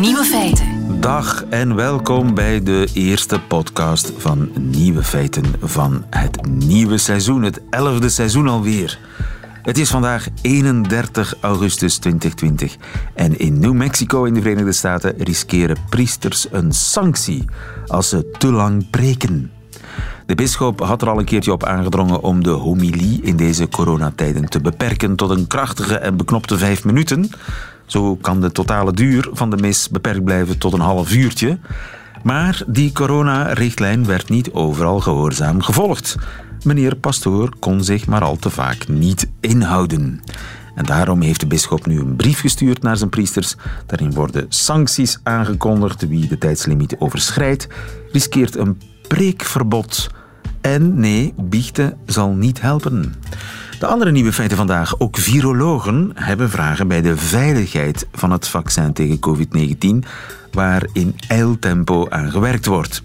Nieuwe feiten. Dag en welkom bij de eerste podcast van Nieuwe Feiten van het nieuwe seizoen, het elfde seizoen alweer. Het is vandaag 31 augustus 2020 en in New Mexico in de Verenigde Staten riskeren priesters een sanctie als ze te lang preken. De bisschop had er al een keertje op aangedrongen om de homilie in deze coronatijden te beperken tot een krachtige en beknopte vijf minuten. Zo kan de totale duur van de mis beperkt blijven tot een half uurtje. Maar die coronarichtlijn werd niet overal gehoorzaam gevolgd. Meneer Pastoor kon zich maar al te vaak niet inhouden. En daarom heeft de bisschop nu een brief gestuurd naar zijn priesters. Daarin worden sancties aangekondigd. Wie de tijdslimiet overschrijdt, riskeert een preekverbod. En nee, biechten zal niet helpen. De andere nieuwe feiten vandaag. Ook virologen hebben vragen bij de veiligheid van het vaccin tegen COVID-19, waar in eiltempo aan gewerkt wordt.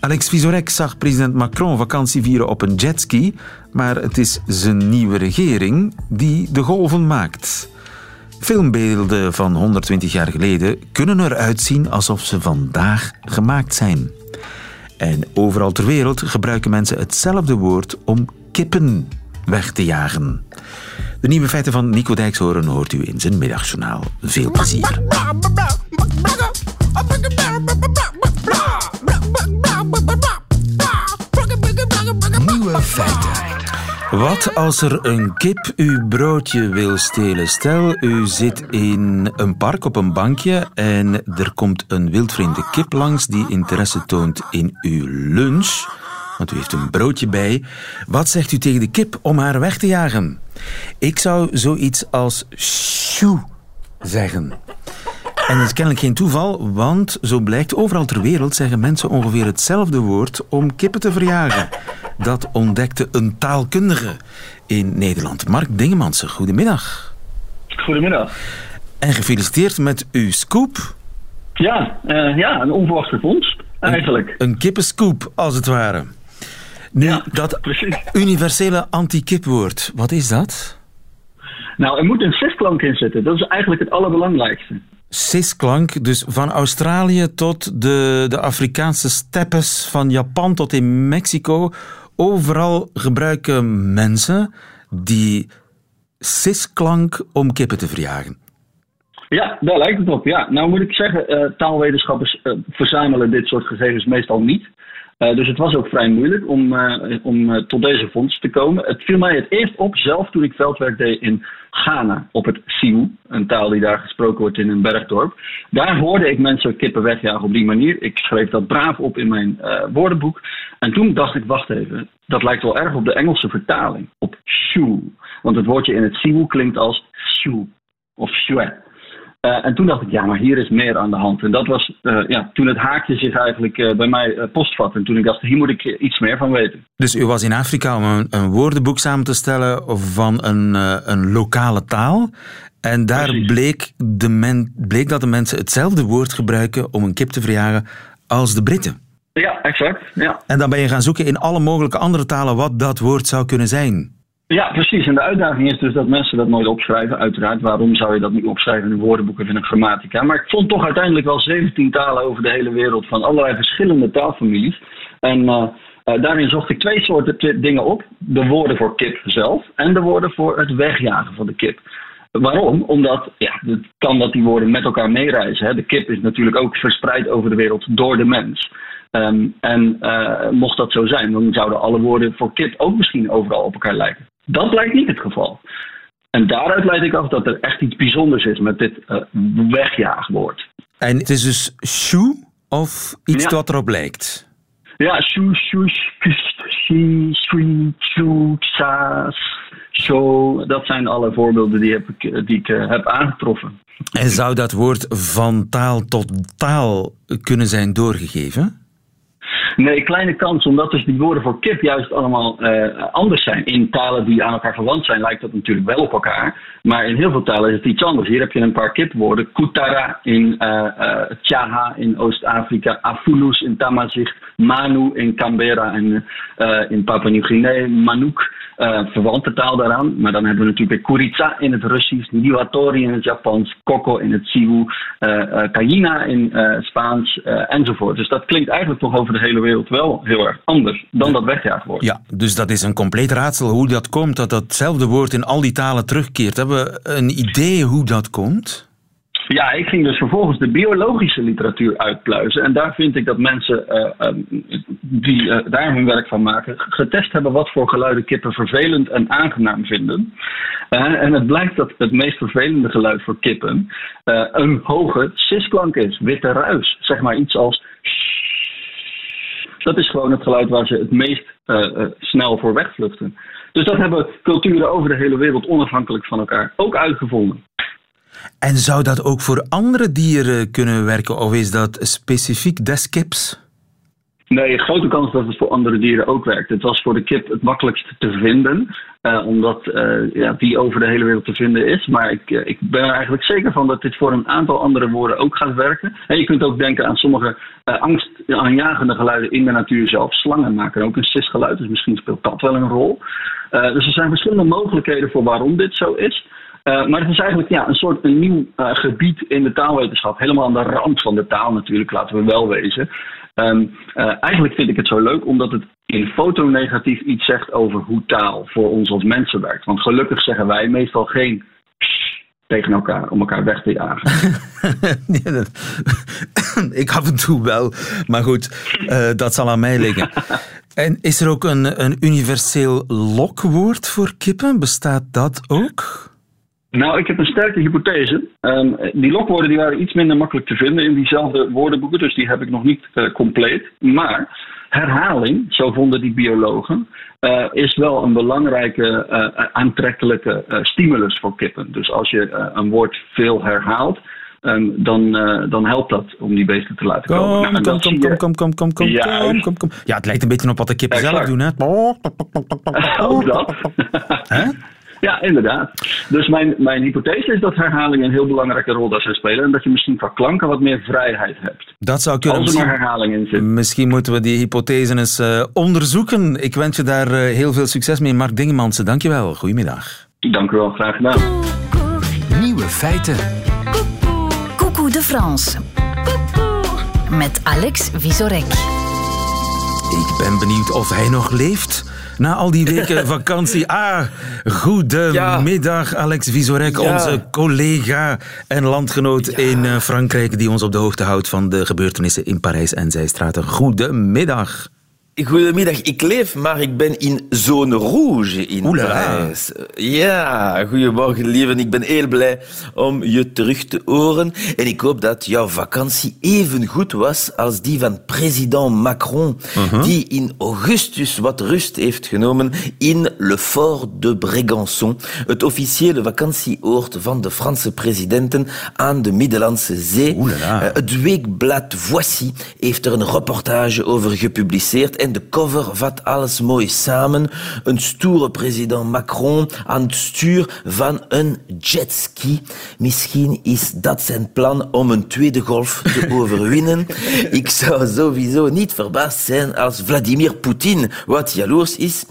Alex Vizorek zag president Macron vakantie vieren op een jetski, maar het is zijn nieuwe regering die de golven maakt. Filmbeelden van 120 jaar geleden kunnen eruit zien alsof ze vandaag gemaakt zijn. En overal ter wereld gebruiken mensen hetzelfde woord om kippen weg te jagen. De nieuwe feiten van Nico Dijkshoorn hoort u in zijn middagjournaal. Veel plezier. Nieuwe feiten. Wat als er een kip uw broodje wil stelen? Stel, u zit in een park op een bankje en er komt een wildvreemde kip langs die interesse toont in uw lunch. Want u heeft een broodje bij. Wat zegt u tegen de kip om haar weg te jagen? Ik zou zoiets als shoo zeggen. En dat is kennelijk geen toeval, want zo blijkt overal ter wereld zeggen mensen ongeveer hetzelfde woord om kippen te verjagen. Dat ontdekte een taalkundige in Nederland. Mark Dingemansen, goedemiddag. Goedemiddag. En gefeliciteerd met uw scoop. Ja, uh, ja een onverwachte vondst eigenlijk. Een, een kippenscoop, als het ware. Nu, Ja, dat precies. universele anti-kipwoord, wat is dat? Nou, er moet een cis-klank in zitten. Dat is eigenlijk het allerbelangrijkste. Cis-klank, dus van Australië tot de, de Afrikaanse steppes, van Japan tot in Mexico. Overal gebruiken mensen die cis-klank om kippen te verjagen. Ja, daar lijkt het op. Ja, nou moet ik zeggen, eh, taalwetenschappers eh, verzamelen dit soort gegevens meestal niet. Eh, dus het was ook vrij moeilijk om, eh, om eh, tot deze vondst te komen. Het viel mij het eerst op zelf toen ik veldwerk deed in Ghana op het Sioux, een taal die daar gesproken wordt in een bergdorp. Daar hoorde ik mensen kippen wegjagen op die manier. Ik schreef dat braaf op in mijn woordenboek. En toen dacht ik, wacht even, dat lijkt wel erg op de Engelse vertaling, op shoe. Want het woordje in het Sioux klinkt als shoe of chouet. Eh, en toen dacht ik, ja, maar hier is meer aan de hand. En dat was eh, ja, toen het haakje zich eigenlijk eh, bij mij postvatte. En toen ik dacht, hier moet ik iets meer van weten. Dus u was in Afrika om een, een woordenboek samen te stellen van een, een lokale taal. En daar Precies. bleek, de men, bleek dat de mensen hetzelfde woord gebruiken om een kip te verjagen als de Britten. Ja, exact. Ja. En dan ben je gaan zoeken in alle mogelijke andere talen wat dat woord zou kunnen zijn. Ja, precies. En de uitdaging is dus dat mensen dat nooit opschrijven. Uiteraard, waarom zou je dat niet opschrijven in een woordenboek of in een grammatica? Maar ik vond toch uiteindelijk wel 17 talen over de hele wereld van allerlei verschillende taalfamilies. En eh, eh, daarin zocht ik twee soorten dingen op. De woorden voor kip zelf en de woorden voor het wegjagen van de kip. Waarom? Omdat ja, het kan dat die woorden met elkaar meereizen. Hè. De kip is natuurlijk ook verspreid over de wereld door de mens. Ehm, en eh, mocht dat zo zijn, dan zouden alle woorden voor kip ook misschien overal op elkaar lijken. Dat blijkt niet het geval. En daaruit leid ik af dat er echt iets bijzonders is met dit eh, wegjaagwoord. En het is dus shoe of iets Ja. wat erop lijkt. Ja, shoe, shoes, kust, she, sweet, shoe, saas, show. Dat zijn alle voorbeelden die, heb ik, die ik eh, heb aangetroffen. En zou dat woord van taal tot taal kunnen zijn doorgegeven? Nee, kleine kans, omdat dus die woorden voor kip juist allemaal uh, anders zijn. In talen die aan elkaar verwant zijn, lijkt dat natuurlijk wel op elkaar. Maar in heel veel talen is het iets anders. Hier heb je een paar kipwoorden. Kutara in uh, Tjaha in Oost-Afrika. Afulus in Tamazicht. Manu in Canberra en in Papua Nieuw-Guinea. Manuk verwante taal daaraan. Maar dan hebben we natuurlijk Kuritsa in het Russisch, Niwatori in het Japans, Koko in het Siwu, Kajina in Spaans enzovoort. Dus dat klinkt eigenlijk toch over de hele wereld wel heel erg anders dan dat wegjaagwoord. Ja, dus dat is een compleet raadsel hoe dat komt, dat datzelfde woord in al die talen terugkeert. Hebben we een idee hoe dat komt? Ja, ik ging dus vervolgens de biologische literatuur uitpluizen. En daar vind ik dat mensen uh, die uh, daar hun werk van maken, getest hebben wat voor geluiden kippen vervelend en aangenaam vinden. en het blijkt dat het meest vervelende geluid voor kippen een hoge sisklank is, witte ruis. Zeg maar iets als. Dat is gewoon het geluid waar ze het meest snel voor wegvluchten. Dus dat hebben culturen over de hele wereld onafhankelijk van elkaar ook uitgevonden. En zou dat ook voor andere dieren kunnen werken of is dat specifiek des kips? Nee, grote kans dat het voor andere dieren ook werkt. Het was voor de kip het makkelijkst te vinden, uh, omdat uh, ja, die over de hele wereld te vinden is. Maar ik, uh, ik ben er eigenlijk zeker van dat dit voor een aantal andere woorden ook gaat werken. En je kunt ook denken aan sommige angstaanjagende geluiden in de natuur zelf. Slangen maken ook een sisgeluid, dus misschien speelt dat wel een rol. dus er zijn verschillende mogelijkheden voor waarom dit zo is. Maar het is eigenlijk ja, een soort een nieuw gebied in de taalwetenschap. Helemaal aan de rand van de taal natuurlijk, laten we wel wezen. Um, uh, eigenlijk vind ik het zo leuk omdat het in fotonegatief iets zegt over hoe taal voor ons als mensen werkt. Want gelukkig zeggen wij meestal geen tegen elkaar om elkaar weg te jagen. ik af en toe wel, maar goed, dat zal aan mij liggen. En is er ook een, een universeel lokwoord voor kippen? Bestaat dat ook? Nou, ik heb een sterke hypothese. Um, die lokwoorden die waren iets minder makkelijk te vinden in diezelfde woordenboeken, dus die heb ik nog niet uh, compleet. Maar herhaling, zo vonden die biologen, uh, is wel een belangrijke uh, aantrekkelijke stimulus voor kippen. Dus als je een woord veel herhaalt, Um, dan, uh, dan helpt dat om die beesten te laten komen. Kom, nou, kom, kom, kom, kom, kom, kom, ja, kom, kom, kom. Ja, het lijkt een beetje op wat de kippen zelf doen, hè? Ook dat. Ja, inderdaad. Dus mijn, mijn hypothese is dat herhaling een heel belangrijke rol daar zou spelen. En dat je misschien qua klanken wat meer vrijheid hebt. Dat zou kunnen. Als er maar herhaling in zit. Misschien moeten we die hypothese eens uh, onderzoeken. Ik wens je daar uh, heel veel succes mee. Mark Dingemansen, dankjewel. Goedemiddag. Dank u wel, graag gedaan. Nieuwe feiten. Coucou de France. Met Alex Visorek. Ik ben benieuwd of hij nog leeft. Na al die weken vakantie. Ah, goedemiddag ja. Alex Visorek, ja. onze collega en landgenoot ja. in eh, Frankrijk, die ons op de hoogte houdt van de gebeurtenissen in Parijs en zijstraten. Goedemiddag. Goedemiddag, ik leef, maar ik ben in zone rouge in Parijs. Ja, goedemorgen lieve. Ik ben heel blij om je terug te horen. En ik hoop dat jouw vakantie even goed was als die van president Macron, uh -huh. die in augustus wat rust heeft genomen in Le Fort de Brégançon, het officiële vakantieoord van de Franse presidenten aan de Middellandse Zee. Uh, het weekblad Voici heeft er een reportage over gepubliceerd en de cover vat alles mooi samen. Een stoere president Macron aan het stuur van een jetski. Misschien is dat zijn plan om een tweede golf te overwinnen. Ik zou sowieso niet verbaasd zijn als Vladimir Poetin wat jaloers is.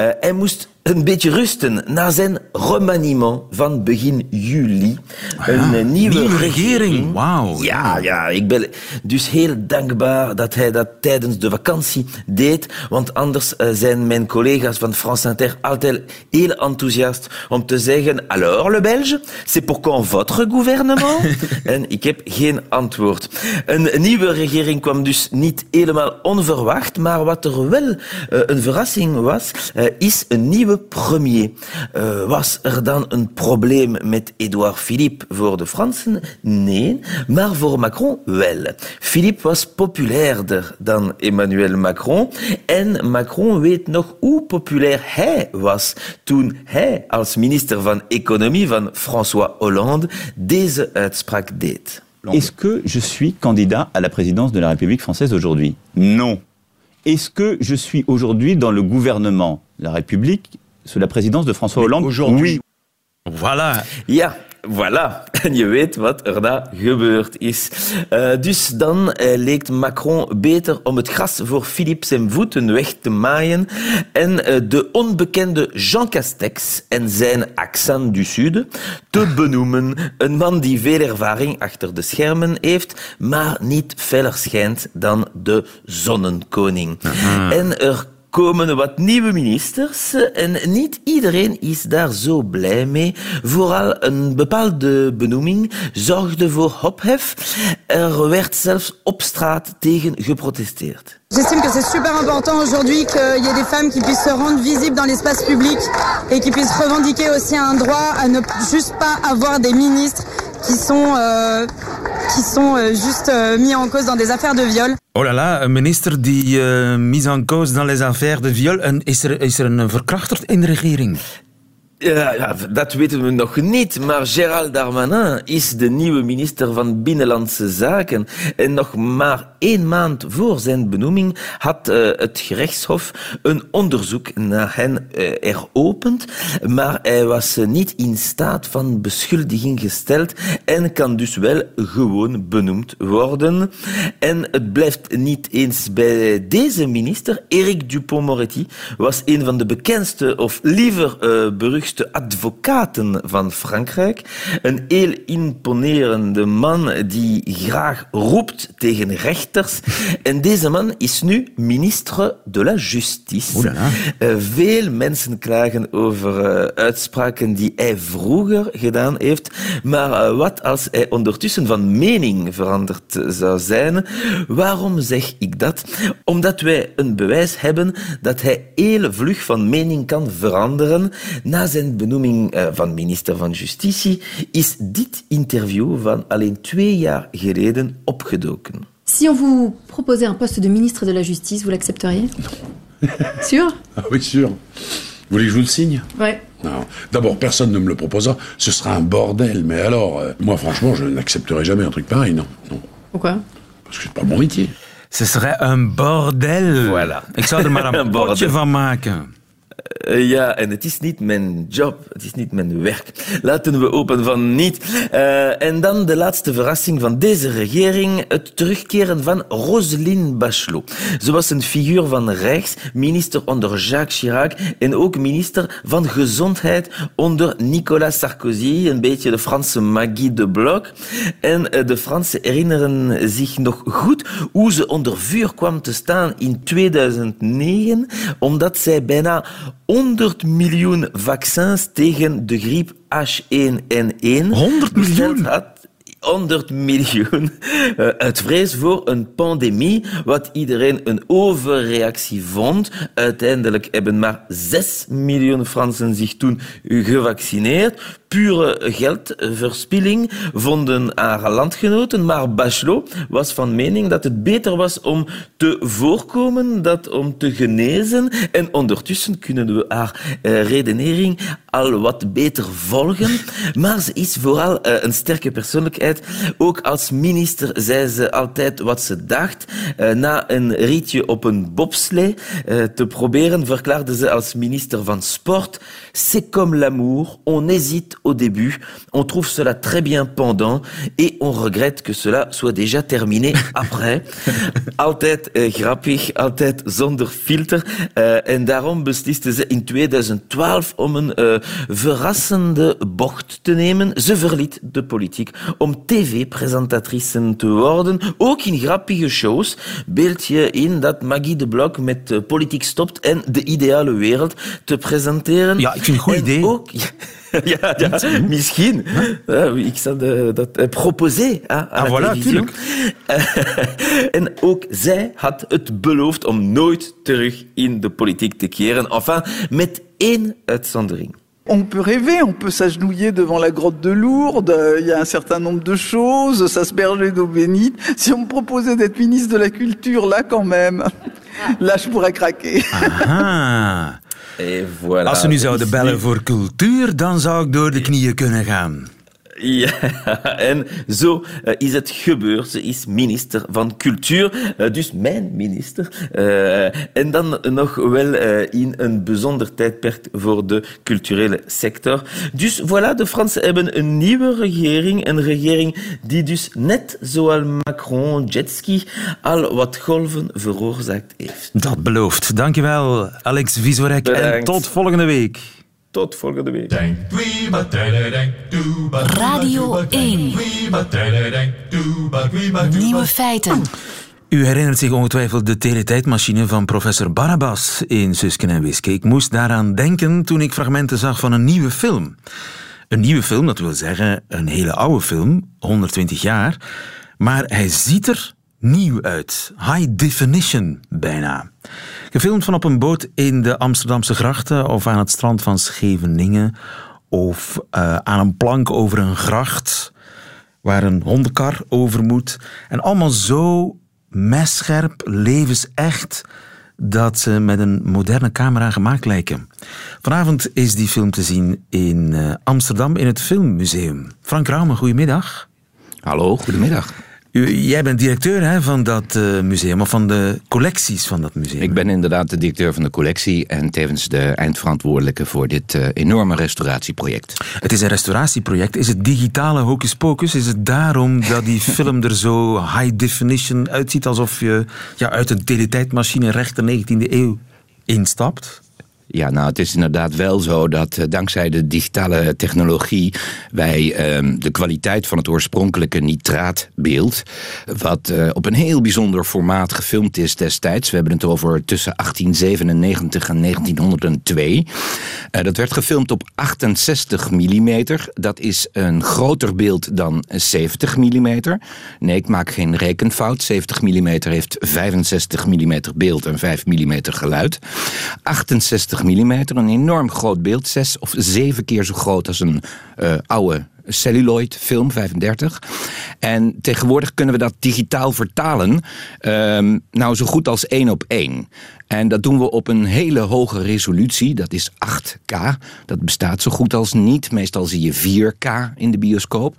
Uh, hij moest een beetje rusten na zijn remaniement van begin juli. Ah, een ja, nieuwe, nieuwe regering. Wauw. Ja, ja, ik ben dus heel dankbaar dat hij dat tijdens de vakantie deed. Want anders uh, zijn mijn collega's van France Inter altijd heel enthousiast om te zeggen: Alors, le Belge, c'est pour quand votre gouvernement? en ik heb geen antwoord. Een nieuwe regering kwam dus niet helemaal onverwacht, maar wat er wel uh, een verrassing was, is een nieuwe premier. Uh, was er dan een probleem met Edouard Philippe? Voor de Fransen? Nee, maar voor Macron wel. Philippe was populairder dan Emmanuel Macron en Macron weet nog hoe populair hij was toen hij als minister van Economie van François Hollande deze uitspraak deed. Est-ce que je suis candidat à la présidence de la République française aujourd'hui? Non. est-ce que je suis aujourd'hui dans le gouvernement? De la République sous la présidence de François Hollande Aujourd'hui. Oui. Voilà. Ja, voilà. En je weet wat er daar gebeurd is. Uh, dus dan uh, leek Macron beter om het gras voor Philippe zijn voeten weg te maaien en uh, de onbekende Jean Castex en zijn accent du Sud te benoemen. Een man die veel ervaring achter de schermen heeft, maar niet feller schijnt dan de zonnenkoning. Aha. En er komen wat nieuwe ministers en niet iedereen is daar zo blij mee. Vooral een bepaalde benoeming zorgde voor ophef. Er werd zelfs op straat tegen geprotesteerd. J'estime que c'est super important aujourd'hui qu'il y ait des femmes qui puissent se rendre visibles dans l'espace public et qui puissent revendiquer aussi un droit à ne juste pas avoir des ministres qui sont, euh, qui sont euh, juste euh, mis en cause dans des affaires de viol. Oh là là, een minister die uh, mise en cause dans les affaires de viol. En is er, is er een verkrachter in de regering? Ja, ja, dat weten we nog niet, maar Gérald Darmanin is de nieuwe minister van Binnenlandse Zaken. En nog maar één maand voor zijn benoeming had uh, het gerechtshof een onderzoek naar hen uh, eropend, maar hij was niet in staat van beschuldiging gesteld en kan dus wel gewoon benoemd worden. En het blijft niet eens bij deze minister. Eric Dupont-Moretti was een van de bekendste, of liever beruchtste advocaten van Frankrijk. Een heel imponerende man die graag roept tegen rechters. En deze man is nu ministre de la Justice. Uh, veel mensen klagen over uh, uitspraken die hij vroeger gedaan heeft. Maar uh, wat als hij ondertussen van mening veranderd zou zijn? Waarom zeg ik dat? Omdat wij een bewijs hebben dat hij heel vlug van mening kan veranderen na zijn benoeming uh, van minister van Justitie is dit interview van alleen twee jaar geleden opgedoken. Si on vous proposait un poste de ministre de la Justice, vous l'accepteriez? Non. Sûr? Ah oui, sûr. Vous voulez que je vous le signe? Ouais. Non. D'abord, personne ne me le proposera. Ce sera un bordel. Mais alors, euh, moi, franchement, je n'accepterai jamais un truc pareil. Non. non. Pourquoi? Parce que c'est pas mon métier. Ce serait un bordel. Voilà. Ik zou er maar een, bordel. van maken. Uh, ja, en het is niet mijn job, het is niet mijn werk. Laten we open van niet. Uh, en dan de laatste verrassing van deze regering, het terugkeren van Roselyne Bachelot. Ze was een figuur van rechts, minister onder Jacques Chirac en ook minister van Gezondheid onder Nicolas Sarkozy, een beetje de Franse Maggie de Bloc. En uh, de Fransen herinneren zich nog goed hoe ze onder vuur kwam te staan in 2009, omdat zij bijna 100 miljoen vaccins tegen de griep H1N1 100 miljoen? had. 100 miljoen uh, uit vrees voor een pandemie, wat iedereen een overreactie vond. Uiteindelijk hebben maar 6 miljoen Fransen zich toen gevaccineerd. Pure geldverspilling vonden haar landgenoten, maar Bachelot was van mening dat het beter was om te voorkomen dan om te genezen. En ondertussen kunnen we haar uh, redenering al wat beter volgen. Maar ze is vooral uh, een sterke persoonlijkheid. Ook als minister zei ze altijd wat ze dacht. Uh, na een ritje op een bobslee te proberen, verklaarde ze als minister van Sport: C'est comme l'amour, on hésite au début, on trouve cela très bien pendant et on regrette que cela soit déjà terminé après. altijd uh, grappig, altijd zonder filter. Uh, en daarom besliste ze in 2012 om een uh, verrassende bocht te nemen. Ze verliet de politiek om tv-presentatrice te worden. Ook in grappige shows. Beeld je in dat Maggie de Blok met uh, politiek stopt en de ideale wereld te presenteren? Ja, ik goed en idee. Ook, ja, ja, misschien. Ja, ik de, dat proposé à, à ah, la voilà, televisie. en ook zij had het beloofd om nooit terug in de politiek te keren. Enfin, met één uitzondering. On peut rêver, on peut s'agenouiller devant la grotte de Lourdes, il y a un certain nombre de choses, s'asperger d'eau bénite. Si on me proposait d'être ministre de la Culture, là quand même, là je pourrais craquer. Aha. Et voilà. Als ze nu zouden bellen voor cultuur, dan zou ik door de knieën kunnen gaan. Ja, en zo uh, is het gebeurd. Ze is minister van Cultuur, uh, dus mijn minister. Uh, en dan nog wel in een bijzonder tijdperk voor de culturele sector. Dus voilà, de Fransen hebben een nieuwe regering. Een regering die dus net zoals Macron, jetski, al wat golven veroorzaakt heeft. Dat belooft. Dankjewel, Alex Visorek. En tot volgende week. Tot volgende week. Radio 1. Nieuwe feiten. U herinnert zich ongetwijfeld de teletijdmachine van professor Barabbas in Susken en Wiske. Ik moest daaraan denken toen ik fragmenten zag van een nieuwe film. Een nieuwe film, dat wil zeggen een hele oude film, 120 jaar. Maar hij ziet er nieuw uit. High definition bijna. Gefilmd van op een boot in de Amsterdamse grachten of aan het strand van Scheveningen of uh, aan een plank over een gracht waar een hondenkar over moet. En allemaal zo messcherp, levensecht dat ze met een moderne camera gemaakt lijken. Vanavond is die film te zien in uh, Amsterdam in het Filmmuseum. Frank Raume, goedemiddag. Hallo, goedemiddag. Jij bent directeur hè, van dat uh, museum, of van de collecties van dat museum. Ik ben inderdaad de directeur van de collectie en tevens de eindverantwoordelijke voor dit uh, enorme restauratieproject. Het is een restauratieproject. Is het digitale hocus pocus? Is het daarom dat die film er zo high definition uitziet, alsof je ja, uit een teletijdmachine recht de 19e eeuw instapt? Ja, nou, het is inderdaad wel zo dat uh, dankzij de digitale technologie wij uh, de kwaliteit van het oorspronkelijke nitraatbeeld, wat uh, op een heel bijzonder formaat gefilmd is destijds, we hebben het over tussen 1897 en 1902, uh, dat werd gefilmd op 68 mm. Dat is een groter beeld dan 70 mm. Nee, ik maak geen rekenfout. 70 mm heeft 65 mm beeld en 5 mm geluid. 68 mm, een enorm groot beeld. Zes of zeven keer zo groot als een uh, oude celluloid film, 35. En tegenwoordig kunnen we dat digitaal vertalen. Um, nou, zo goed als één op één. En dat doen we op een hele hoge resolutie. Dat is 8K. Dat bestaat zo goed als niet. Meestal zie je 4K in de bioscoop.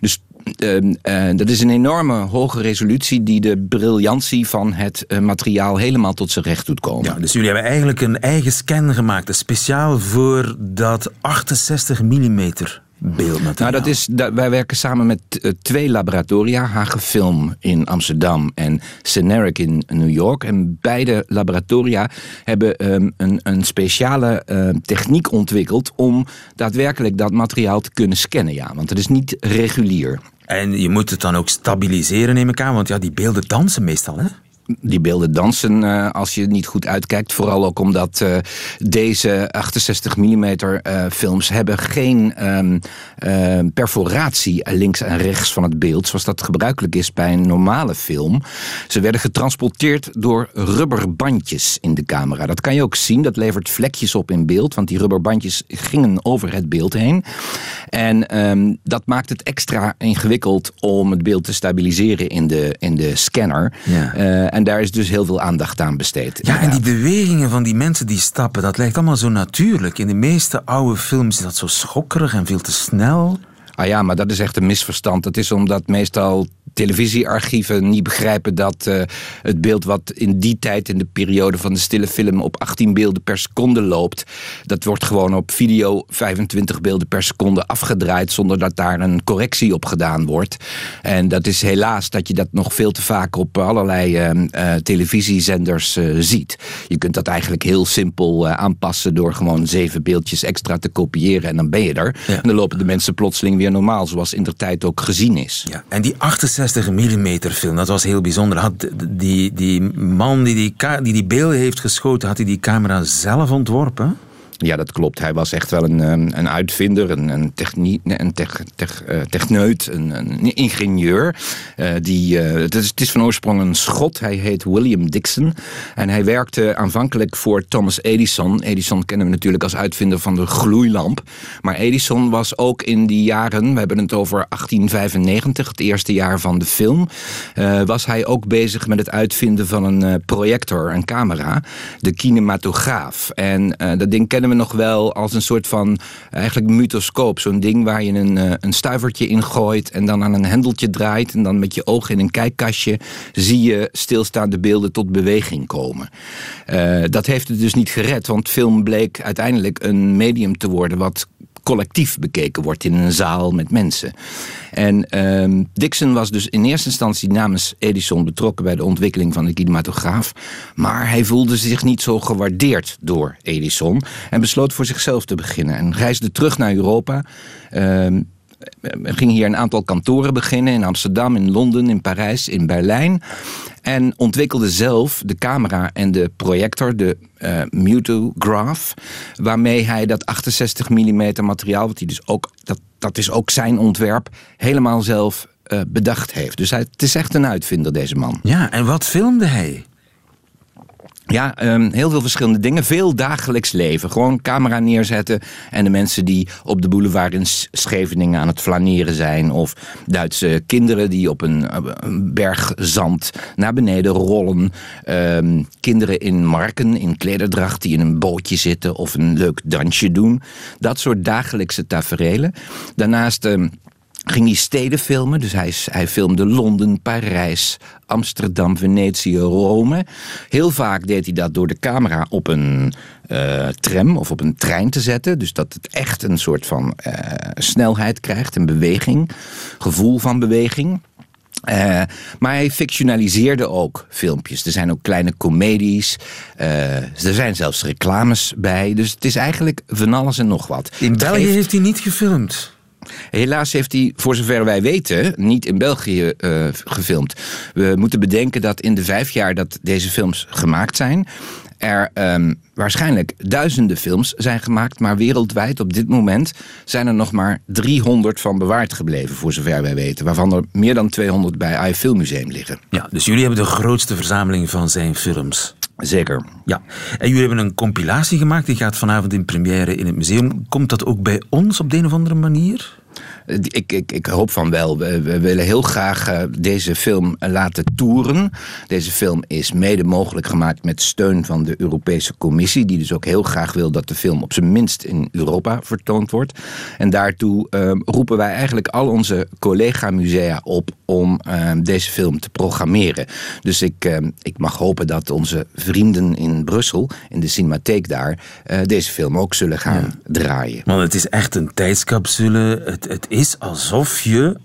Dus uh, uh, dat is een enorme hoge resolutie die de briljantie van het uh, materiaal helemaal tot zijn recht doet komen. Ja, dus jullie hebben eigenlijk een eigen scan gemaakt, speciaal voor dat 68 mm beeldmateriaal. Nou, dat is, dat, wij werken samen met uh, twee laboratoria, Hagefilm in Amsterdam en Ceneric in New York. En beide laboratoria hebben um, een, een speciale uh, techniek ontwikkeld om daadwerkelijk dat materiaal te kunnen scannen. Ja, want het is niet regulier. En je moet het dan ook stabiliseren, neem ik aan, want ja, die beelden dansen meestal, hè? Die beelden dansen uh, als je niet goed uitkijkt. Vooral ook omdat uh, deze 68 mm uh, films hebben geen um, perforatie links en rechts van het beeld. Zoals dat gebruikelijk is bij een normale film. Ze werden getransporteerd door rubberbandjes in de camera. Dat kan je ook zien. Dat levert vlekjes op in beeld. Want die rubberbandjes gingen over het beeld heen. En um, dat maakt het extra ingewikkeld om het beeld te stabiliseren in de, in de scanner. Ja. En daar is dus heel veel aandacht aan besteed. Ja, en die bewegingen van die mensen die stappen, dat lijkt allemaal zo natuurlijk. In de meeste oude films is dat zo schokkerig en veel te snel. Ah ja, maar dat is echt een misverstand. Dat is omdat meestal televisiearchieven niet begrijpen dat uh, het beeld wat in die tijd, in de periode van de stille film, op 18 beelden per seconde loopt, dat wordt gewoon op video 25 beelden per seconde afgedraaid zonder dat daar een correctie op gedaan wordt. En dat is helaas dat je dat nog veel te vaak op allerlei uh, uh, televisiezenders ziet. Je kunt dat eigenlijk heel simpel aanpassen door gewoon zeven beeldjes extra te kopiëren en dan ben je er. Ja. En dan lopen de mensen plotseling weer normaal, zoals in de tijd ook gezien is. Ja, en die 68 mm film, dat was heel bijzonder. Had die, die man die die, die die beelden heeft geschoten, had hij die camera zelf ontworpen? Ja, dat klopt. Hij was echt wel een, een uitvinder, een, een, technie, een tech, tech, uh, techneut, een, een ingenieur. Uh, die, uh, het, is, van oorsprong een schot. Hij heet William Dixon. En hij werkte aanvankelijk voor Thomas Edison. Edison kennen we natuurlijk als uitvinder van de gloeilamp. Maar Edison was ook in die jaren, we hebben het over 1895, het eerste jaar van de film, was hij ook bezig met het uitvinden van een projector, een camera, de kinematograaf. En dat ding kennen kennen nog wel als een soort van eigenlijk mythoscoop. Zo'n ding waar je een, eh, een stuivertje in gooit en dan aan een hendeltje draait. En dan met je ogen in een kijkkastje zie je stilstaande beelden tot beweging komen. Eh, dat heeft het dus niet gered, want film bleek uiteindelijk een medium te worden wat collectief bekeken wordt in een zaal met mensen. En ehm, Dixon was dus in eerste instantie namens Edison betrokken bij de ontwikkeling van de kinematograaf. Maar hij voelde zich niet zo gewaardeerd door Edison en besloot voor zichzelf te beginnen. En reisde terug naar Europa. Ehm, ging hier een aantal kantoren beginnen in Amsterdam, in Londen, in Parijs, in Berlijn. En ontwikkelde zelf de camera en de projector, de uh, Mutograph, waarmee hij dat 68 mm materiaal, wat hij dus ook, dat, dat is ook zijn ontwerp, helemaal zelf uh, bedacht heeft. Dus hij, het is echt een uitvinder, deze man. Ja, en wat filmde hij? Ja, um, heel veel verschillende dingen. Veel dagelijks leven. Gewoon camera neerzetten. En de mensen die op de boulevard in Scheveningen aan het flaneren zijn. Of Duitse kinderen die op een, een berg zand naar beneden rollen. Um, kinderen in marken, in klederdracht, die in een bootje zitten. Of een leuk dansje doen. Dat soort dagelijkse taferelen. Daarnaast... Um, ging hij steden filmen. Dus hij, hij filmde Londen, Parijs, Amsterdam, Venetië, Rome. Heel vaak deed hij dat door de camera op een uh, tram of op een trein te zetten. Dus dat het echt een soort van uh, snelheid krijgt, een beweging, gevoel van beweging. Uh, maar hij fictionaliseerde ook filmpjes. Er zijn ook kleine comedies. Uh, er zijn zelfs reclames bij. Dus het is eigenlijk van alles en nog wat. In België heeft... heeft hij niet gefilmd. Helaas heeft hij, voor zover wij weten, niet in België uh, gefilmd. We moeten bedenken dat in de vijf jaar dat deze films gemaakt zijn, er um, waarschijnlijk duizenden films zijn gemaakt, maar wereldwijd op dit moment zijn er nog maar 300 van bewaard gebleven, voor zover wij weten. Waarvan er meer dan 200 bij iFilm Museum liggen. Ja, dus jullie hebben de grootste verzameling van zijn films. Zeker. Ja. En jullie hebben een compilatie gemaakt, die gaat vanavond in première in het museum. Komt dat ook bij ons op de een of andere manier? Ik, ik, ik hoop van wel. We, we willen heel graag uh, deze film laten toeren. Deze film is mede mogelijk gemaakt met steun van de Europese Commissie. Die dus ook heel graag wil dat de film op zijn minst in Europa vertoond wordt. En daartoe uh, roepen wij eigenlijk al onze collega-musea op om uh, deze film te programmeren. Dus ik, ik mag hopen dat onze vrienden in Brussel, in de cinematheek daar, deze film ook zullen gaan ja. draaien. Want het is echt een tijdscapsule. Het, het is alsof je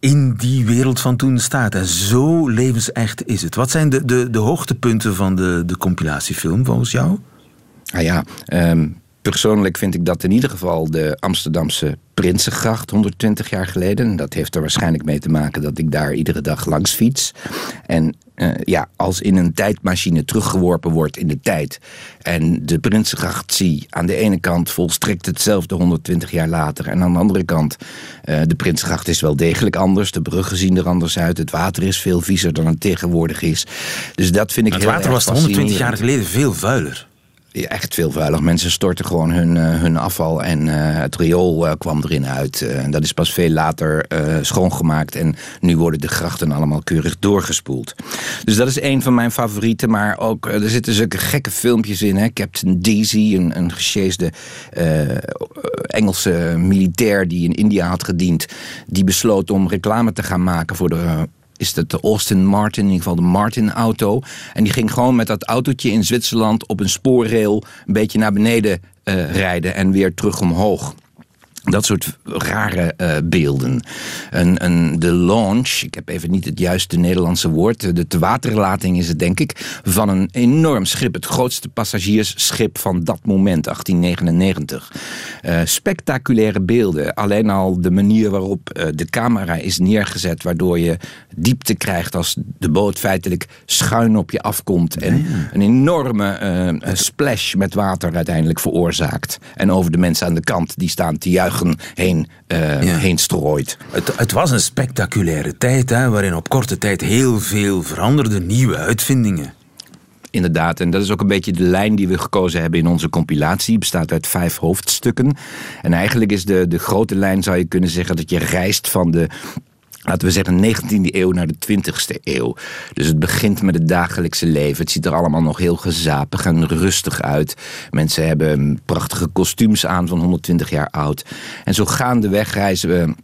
in die wereld van toen staat. En zo levensecht is het. Wat zijn de, de, de hoogtepunten van de, de compilatiefilm volgens jou? Ah ja, um, persoonlijk vind ik dat in ieder geval de Amsterdamse Prinsengracht 120 jaar geleden. En dat heeft er waarschijnlijk mee te maken dat ik daar iedere dag langs fiets. En ja, als in een tijdmachine teruggeworpen wordt in de tijd. En de Prinsengracht zie aan de ene kant volstrekt hetzelfde 120 jaar later. En aan de andere kant, uh, de Prinsengracht is wel degelijk anders. De bruggen zien er anders uit. Het water is veel viezer dan het tegenwoordig is. Dus dat vind ik het heel water was 120 jaar geleden veel vuiler echt veel vuilig. Mensen storten gewoon hun, uh, hun afval en uh, het riool uh, kwam erin uit. en dat is pas veel later schoongemaakt. En nu worden de grachten allemaal keurig doorgespoeld. Dus dat is een van mijn favorieten. Maar ook, er zitten zulke gekke filmpjes in. Hè? Captain Daisy, een, een gesjeesde Engelse militair die in India had gediend. Die besloot om reclame te gaan maken voor de is dat de Austin Martin, in ieder geval de Martin-auto. En die ging gewoon met dat autootje in Zwitserland op een spoorrail een beetje naar beneden uh, rijden en weer terug omhoog. Dat soort rare uh, beelden. Een, een, de launch, ik heb even niet het juiste Nederlandse woord. De tewaterlating is het, denk ik. Van een enorm schip. Het grootste passagiersschip van dat moment, 1899. Uh, spectaculaire beelden. Alleen al de manier waarop uh, de camera is neergezet. Waardoor je diepte krijgt als de boot feitelijk schuin op je afkomt. En ja, ja. een enorme splash met water uiteindelijk veroorzaakt. En over de mensen aan de kant die staan te juichen heen, uh, ja. heen strooit. Het, het, was een spectaculaire tijd, hè, waarin op korte tijd heel veel veranderde, nieuwe uitvindingen. Inderdaad, en dat is ook een beetje de lijn die we gekozen hebben in onze compilatie. Het bestaat uit vijf hoofdstukken. En eigenlijk is de, de grote lijn, zou je kunnen zeggen, dat je reist van de laten we zeggen, 19e eeuw naar de 20e eeuw. Dus het begint met het dagelijkse leven. Het ziet er allemaal nog heel gezapig en rustig uit. Mensen hebben prachtige kostuums aan van 120 jaar oud. En zo gaandeweg reizen we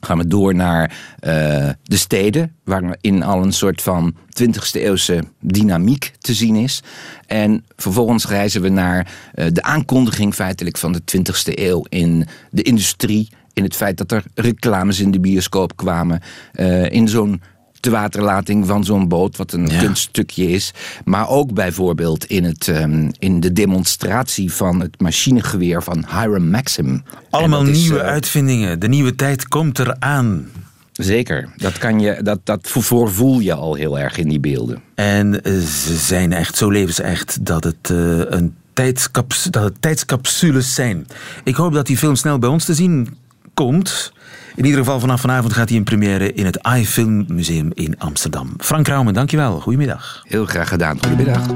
gaan we door naar uh, de steden, waarin al een soort van 20e eeuwse dynamiek te zien is. En vervolgens reizen we naar uh, de aankondiging feitelijk van de 20e eeuw in de industrie, in het feit dat er reclames in de bioscoop kwamen, uh, in zo'n de waterlating van zo'n boot, wat een ja. kunststukje is. Maar ook bijvoorbeeld in, het, um, in de demonstratie van het machinegeweer van Hiram Maxim. Allemaal nieuwe is, uh, uitvindingen. De nieuwe tijd komt eraan. Zeker, dat, kan je, dat, dat voel je al heel erg in die beelden. En uh, ze zijn echt zo levensecht dat het uh, een tijdscaps, dat het tijdscapsules zijn. Ik hoop dat die film snel bij ons te zien komt. In ieder geval vanaf vanavond gaat hij in première in het iFilm Museum in Amsterdam. Frank Raumen, dankjewel. Goedemiddag. Heel graag gedaan. Goedemiddag.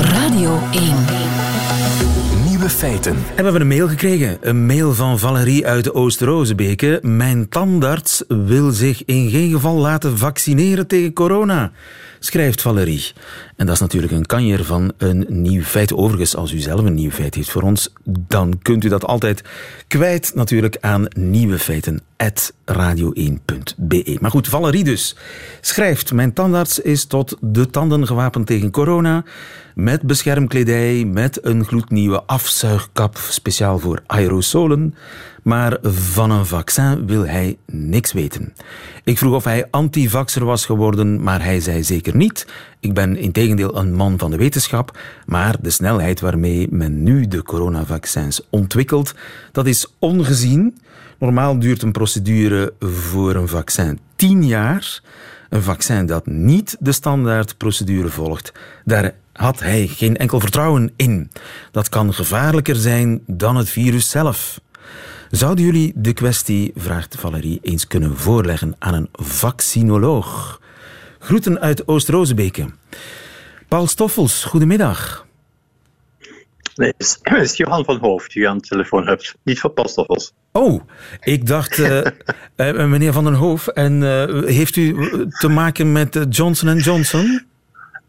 Radio 1. Nieuwe feiten. En we hebben een mail gekregen. Een mail van Valerie uit Oost-Rozebeke. Mijn tandarts wil zich in geen geval laten vaccineren tegen corona schrijft Valerie. En dat is natuurlijk een kanjer van een nieuw feit. Overigens, als u zelf een nieuw feit heeft voor ons, dan kunt u dat altijd kwijt natuurlijk aan nieuwefeiten.radio1.be. Maar goed, Valerie dus schrijft... Mijn tandarts is tot de tanden gewapend tegen corona... met beschermkledij, met een gloednieuwe afzuigkap... speciaal voor aerosolen... Maar van een vaccin wil hij niks weten. Ik vroeg of hij antivaxer was geworden, maar hij zei zeker niet. Ik ben integendeel een man van de wetenschap, maar de snelheid waarmee men nu de coronavaccins ontwikkelt, dat is ongezien. Normaal duurt een procedure voor een vaccin 10 jaar. Een vaccin dat niet de standaardprocedure volgt, daar had hij geen enkel vertrouwen in. Dat kan gevaarlijker zijn dan het virus zelf. Zouden jullie de kwestie, vraagt Valerie, eens kunnen voorleggen aan een vaccinoloog? Groeten uit Oost-Rozebeke. Paul Stoffels, goedemiddag. Nee, het is Johan van Hoofd die aan de telefoon hebt, niet van Paul Stoffels. Oh, ik dacht, uh, uh, meneer Van den Hoof, en uh, heeft u te maken met Johnson Johnson?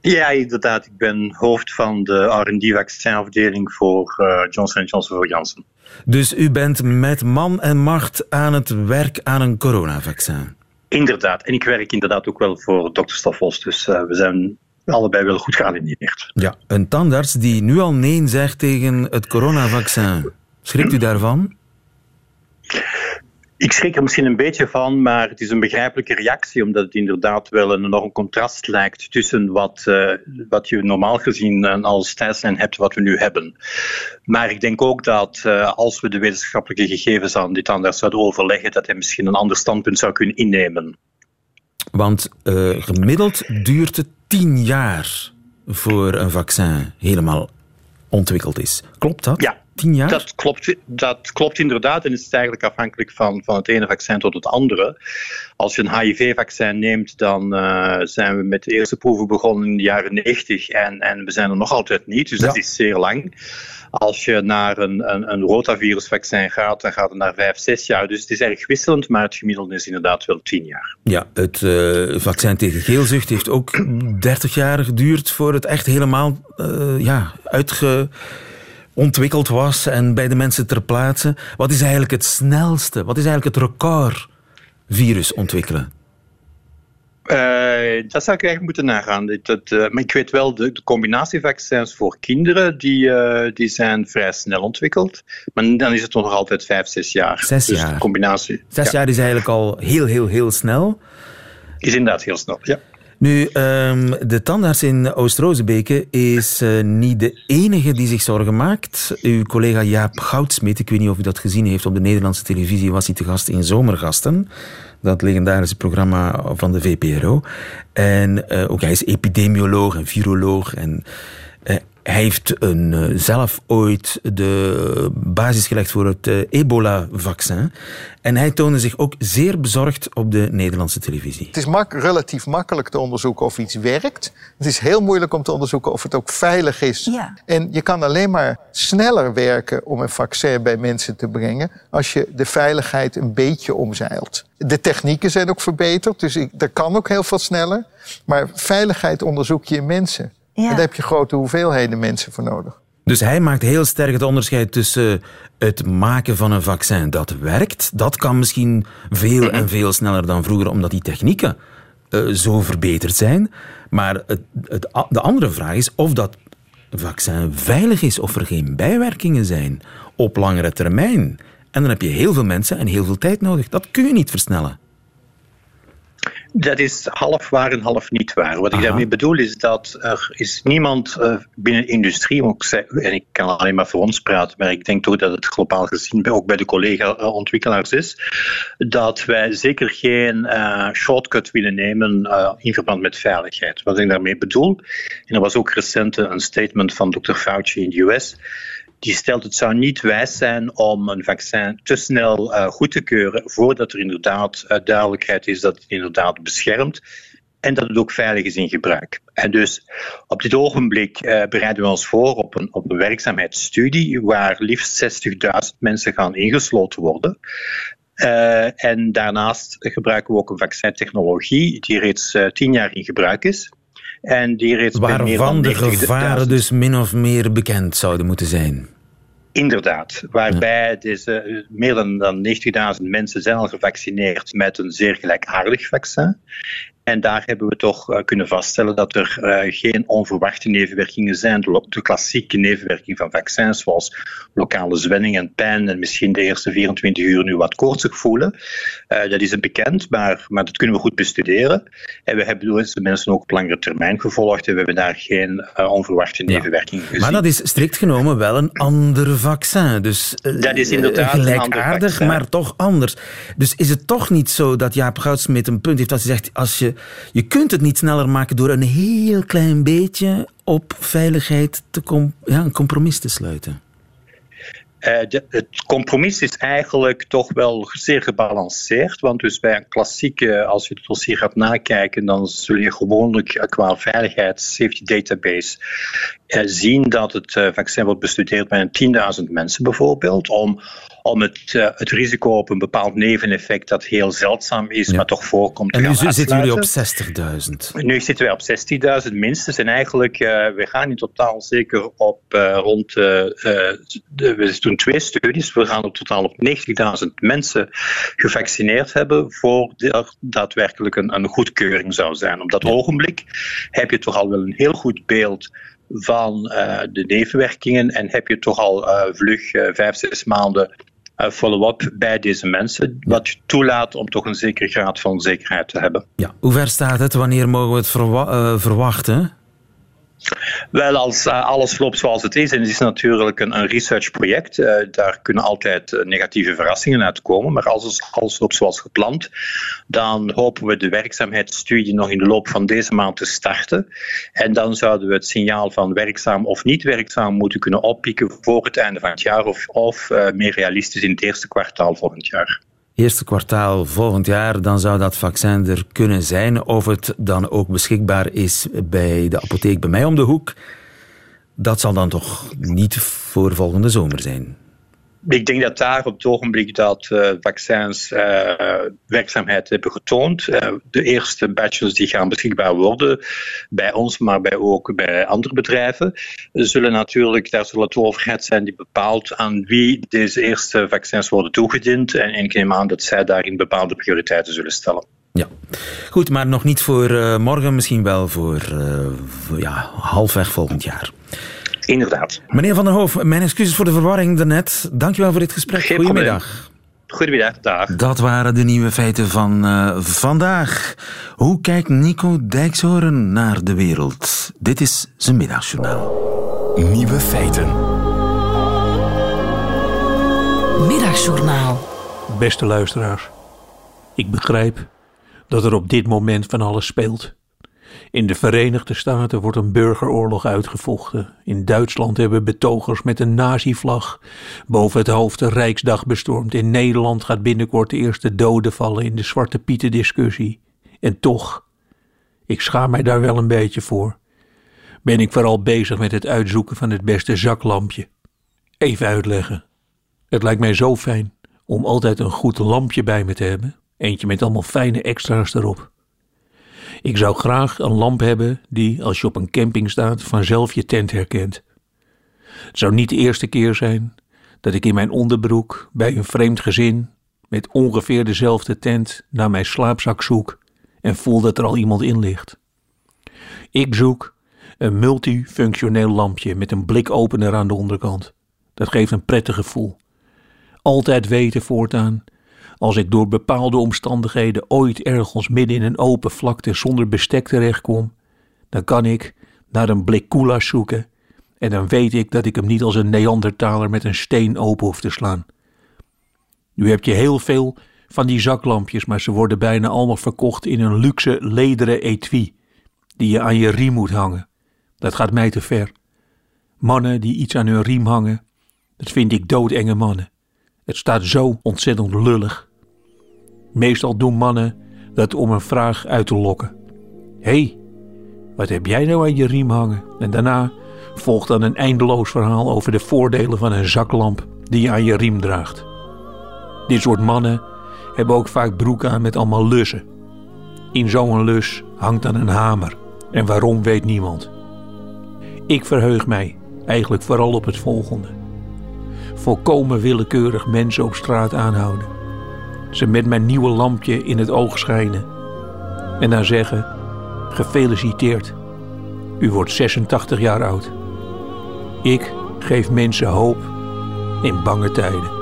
Ja, inderdaad. Ik ben hoofd van de R&D-vaccinafdeling voor Johnson Johnson voor Janssen. Dus u bent met man en macht aan het werk aan een coronavaccin? Inderdaad. En ik werk inderdaad ook wel voor dokter Staffos. Dus uh, we zijn allebei wel goed gealigneerd. Ja, een tandarts die nu al nee zegt tegen het coronavaccin. Schrikt u daarvan? Ik schrik er misschien een beetje van, maar het is een begrijpelijke reactie, omdat het inderdaad wel een enorm contrast lijkt tussen wat, uh, wat je normaal gezien als tijdslijn hebt, wat we nu hebben. Maar ik denk ook dat uh, als we de wetenschappelijke gegevens aan dit anders zouden overleggen, dat hij misschien een ander standpunt zou kunnen innemen. Want gemiddeld duurt het tien jaar voor een vaccin helemaal ontwikkeld is. Klopt dat? Ja. Tien jaar? Dat klopt, dat klopt inderdaad. En het is eigenlijk afhankelijk van, van het ene vaccin tot het andere. Als je een HIV-vaccin neemt, dan uh, zijn we met de eerste proeven begonnen in de jaren 90 en, en we zijn er nog altijd niet. Dus ja. dat is zeer lang. Als je naar een, een, een rotavirusvaccin gaat, dan gaat het naar vijf, zes jaar. Dus het is erg wisselend, maar het gemiddelde is inderdaad wel tien jaar. Ja, het uh, vaccin tegen geelzucht heeft ook 30 jaar geduurd voor het echt helemaal uh, ja, uitge ontwikkeld was en bij de mensen ter plaatse. Wat is eigenlijk het snelste, wat is eigenlijk het record virus ontwikkelen? Uh, dat zou ik eigenlijk moeten nagaan. Dat, uh, maar ik weet wel, de, de combinatievaccins voor kinderen, die, uh, die zijn vrij snel ontwikkeld. Maar dan is het nog altijd vijf, zes jaar. Zes dus jaar. combinatie. Zes ja. jaar is eigenlijk al heel, heel, heel snel. Is inderdaad heel snel, ja. Nu, um, de tandarts in Oost-Rozebeke is uh, niet de enige die zich zorgen maakt. Uw collega Jaap Goudsmit, ik weet niet of u dat gezien heeft op de Nederlandse televisie, was hij te gast in Zomergasten. Dat legendarische programma van de VPRO. En uh, ook hij is epidemioloog en viroloog. En uh, Hij heeft een, eh, zelf ooit de basis gelegd voor het eh, ebola-vaccin. En hij toonde zich ook zeer bezorgd op de Nederlandse televisie. Het is mak relatief makkelijk te onderzoeken of iets werkt. Het is heel moeilijk om te onderzoeken of het ook veilig is. Ja. En je kan alleen maar sneller werken om een vaccin bij mensen te brengen als je de veiligheid een beetje omzeilt. De technieken zijn ook verbeterd, dus ik, dat kan ook heel veel sneller. Maar veiligheid onderzoek je in mensen. Ja. En daar heb je grote hoeveelheden mensen voor nodig. Dus hij maakt heel sterk het onderscheid tussen het maken van een vaccin dat werkt. Dat kan misschien veel en veel sneller dan vroeger, omdat die technieken eh, zo verbeterd zijn. Maar het, het, de andere vraag is of dat vaccin veilig is, of er geen bijwerkingen zijn op langere termijn. En dan heb je heel veel mensen en heel veel tijd nodig. Dat kun je niet versnellen. Dat is half waar en half niet waar. Wat ik daarmee bedoel is dat er is niemand uh, binnen de industrie, en ik kan alleen maar voor ons praten, maar ik denk toch dat het globaal gezien ook bij de collega-ontwikkelaars is, dat wij zeker geen uh, shortcut willen nemen uh, in verband met veiligheid. Wat ik daarmee bedoel, en er was ook recent een statement van Dr. Fauci in de US, die stelt het zou niet wijs zijn om een vaccin te snel uh, goed te keuren voordat er inderdaad uh, duidelijkheid is dat het inderdaad beschermt en dat het ook veilig is in gebruik. En dus op dit ogenblik uh, bereiden we ons voor op een, op een werkzaamheidsstudie waar liefst 60.000 mensen gaan ingesloten worden. En daarnaast gebruiken we ook een vaccintechnologie die reeds uh, tien jaar in gebruik is. En die reeds Waarvan de gevaren dus min of meer bekend zouden moeten zijn. Inderdaad, waarbij deze, meer dan, dan 90.000 mensen zijn al gevaccineerd met een zeer gelijkaardig vaccin. En daar hebben we toch uh, kunnen vaststellen dat er uh, geen onverwachte nevenwerkingen zijn. De, de, klassieke nevenwerking van vaccins, zoals lokale zwelling en pijn en misschien de eerste 24 uur nu wat koortsig voelen. Uh, dat is een bekend, maar, maar dat kunnen we goed bestuderen. En we hebben deze mensen ook op langere termijn gevolgd en we hebben daar geen onverwachte nevenwerkingen ja. gezien. Maar dat is strikt genomen wel een ander vaccin. Dus dat is inderdaad gelijkaardig, maar toch anders. Dus is het toch niet zo dat Jaap Goudsmit een punt heeft als hij zegt, als je je kunt het niet sneller maken door een heel klein beetje op veiligheid te ja, een compromis te sluiten. De, het compromis is eigenlijk toch wel zeer gebalanceerd. Want dus bij een klassieke, als je het dossier gaat nakijken, dan zul je gewoonlijk qua veiligheid, safety database, zien dat het uh, vaccin wordt bestudeerd bij 10.000 mensen bijvoorbeeld. Om, om het, het risico op een bepaald neveneffect dat heel zeldzaam is, ja. maar toch voorkomt. En nu zitten jullie op 60.000. Nu zitten wij op 60.000 minstens. En eigenlijk, we gaan in totaal zeker op rond. de, we doen twee studies. We gaan op totaal op 90.000 mensen gevaccineerd hebben voor er daadwerkelijk een, een goedkeuring zou zijn. Op dat ja. ogenblik heb je toch al wel een heel goed beeld van uh, de nevenwerkingen en heb je toch al uh, vlug uh, vijf, zes maanden follow-up bij deze mensen, wat je toelaat om toch een zekere graad van zekerheid te hebben. Ja. Hoe ver staat het? Wanneer mogen we het verwa verwachten? Wel, als uh, alles loopt zoals het is, en het is natuurlijk een, een researchproject, uh, daar kunnen altijd uh, negatieve verrassingen uitkomen, maar als alles loopt zoals gepland, dan hopen we de werkzaamheidsstudie nog in de loop van deze maand te starten. En dan zouden we het signaal van werkzaam of niet werkzaam moeten kunnen oppikken voor het einde van het jaar, of, of meer realistisch in het eerste kwartaal volgend jaar eerste kwartaal volgend jaar, dan zou dat vaccin er kunnen zijn. Of het dan ook beschikbaar is bij de apotheek bij mij om de hoek, dat zal dan toch niet voor volgende zomer zijn. Ik denk dat daar op het ogenblik dat uh, vaccins uh, werkzaamheid hebben getoond. Uh, de eerste batches die gaan beschikbaar worden bij ons, maar bij ook bij andere bedrijven. Zullen natuurlijk, daar zal het overheid zijn die bepaalt aan wie deze eerste vaccins worden toegediend. En ik neem aan dat zij daarin bepaalde prioriteiten zullen stellen. Ja, goed, maar nog niet voor morgen, misschien wel voor, voor ja, halfweg volgend jaar. Inderdaad. Meneer Van der Hoof, mijn excuses voor de verwarring daarnet. Dankjewel voor dit gesprek. Geen Goedemiddag. Goedemiddag, dag. Dat waren de nieuwe feiten van uh, vandaag. Hoe kijkt Nico Dijkshoorn naar de wereld? Dit is zijn middagjournaal. Nieuwe feiten. Middagjournaal. Beste luisteraars, ik begrijp dat er op dit moment van alles speelt. In de Verenigde Staten wordt een burgeroorlog uitgevochten. In Duitsland hebben betogers met een nazi-vlag boven het hoofd de Rijksdag bestormd. In Nederland gaat binnenkort de eerste doden vallen in de Zwarte Pieten-discussie. En toch, ik schaam mij daar wel een beetje voor, ben ik vooral bezig met het uitzoeken van het beste zaklampje. Even uitleggen. Het lijkt mij zo fijn om altijd een goed lampje bij me te hebben. Eentje met allemaal fijne extra's erop. Ik zou graag een lamp hebben die, als je op een camping staat, vanzelf je tent herkent. Het zou niet de eerste keer zijn dat ik in mijn onderbroek bij een vreemd gezin met ongeveer dezelfde tent naar mijn slaapzak zoek en voel dat er al iemand in ligt. Ik zoek een multifunctioneel lampje met een blikopener aan de onderkant. Dat geeft een prettig gevoel. Altijd weten voortaan als ik door bepaalde omstandigheden ooit ergens midden in een open vlakte zonder bestek terechtkom, dan kan ik naar een blik koelas zoeken en dan weet ik dat ik hem niet als een Neandertaler met een steen open hoef te slaan. Nu heb je heel veel van die zaklampjes, maar ze worden bijna allemaal verkocht in een luxe lederen etui die je aan je riem moet hangen. Dat gaat mij te ver. Mannen die iets aan hun riem hangen, dat vind ik doodenge mannen. Het staat zo ontzettend lullig. Meestal doen mannen dat om een vraag uit te lokken. Hé, hey, wat heb jij nou aan je riem hangen? En daarna volgt dan een eindeloos verhaal over de voordelen van een zaklamp die je aan je riem draagt. Dit soort mannen hebben ook vaak broeken aan met allemaal lussen. In zo'n lus hangt dan een hamer. En waarom weet niemand. Ik verheug mij eigenlijk vooral op het volgende. Volkomen willekeurig mensen op straat aanhouden ze met mijn nieuwe lampje in het oog schijnen en dan zeggen: Gefeliciteerd, u wordt 86 jaar oud. Ik geef mensen hoop in bange tijden.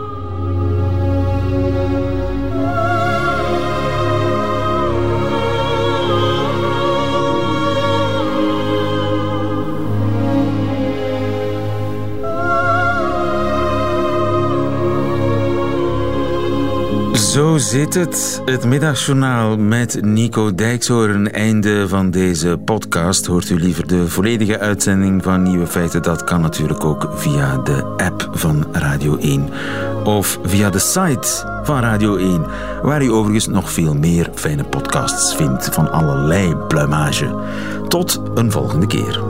Zo zit het. Het middagjournaal met Nico Dijkshoorn. Einde van deze podcast. Hoort u liever de volledige uitzending van Nieuwe Feiten? Dat kan natuurlijk ook via de app van Radio 1. Of via de site van Radio 1. Waar u overigens nog veel meer fijne podcasts vindt van allerlei pluimage. Tot een volgende keer.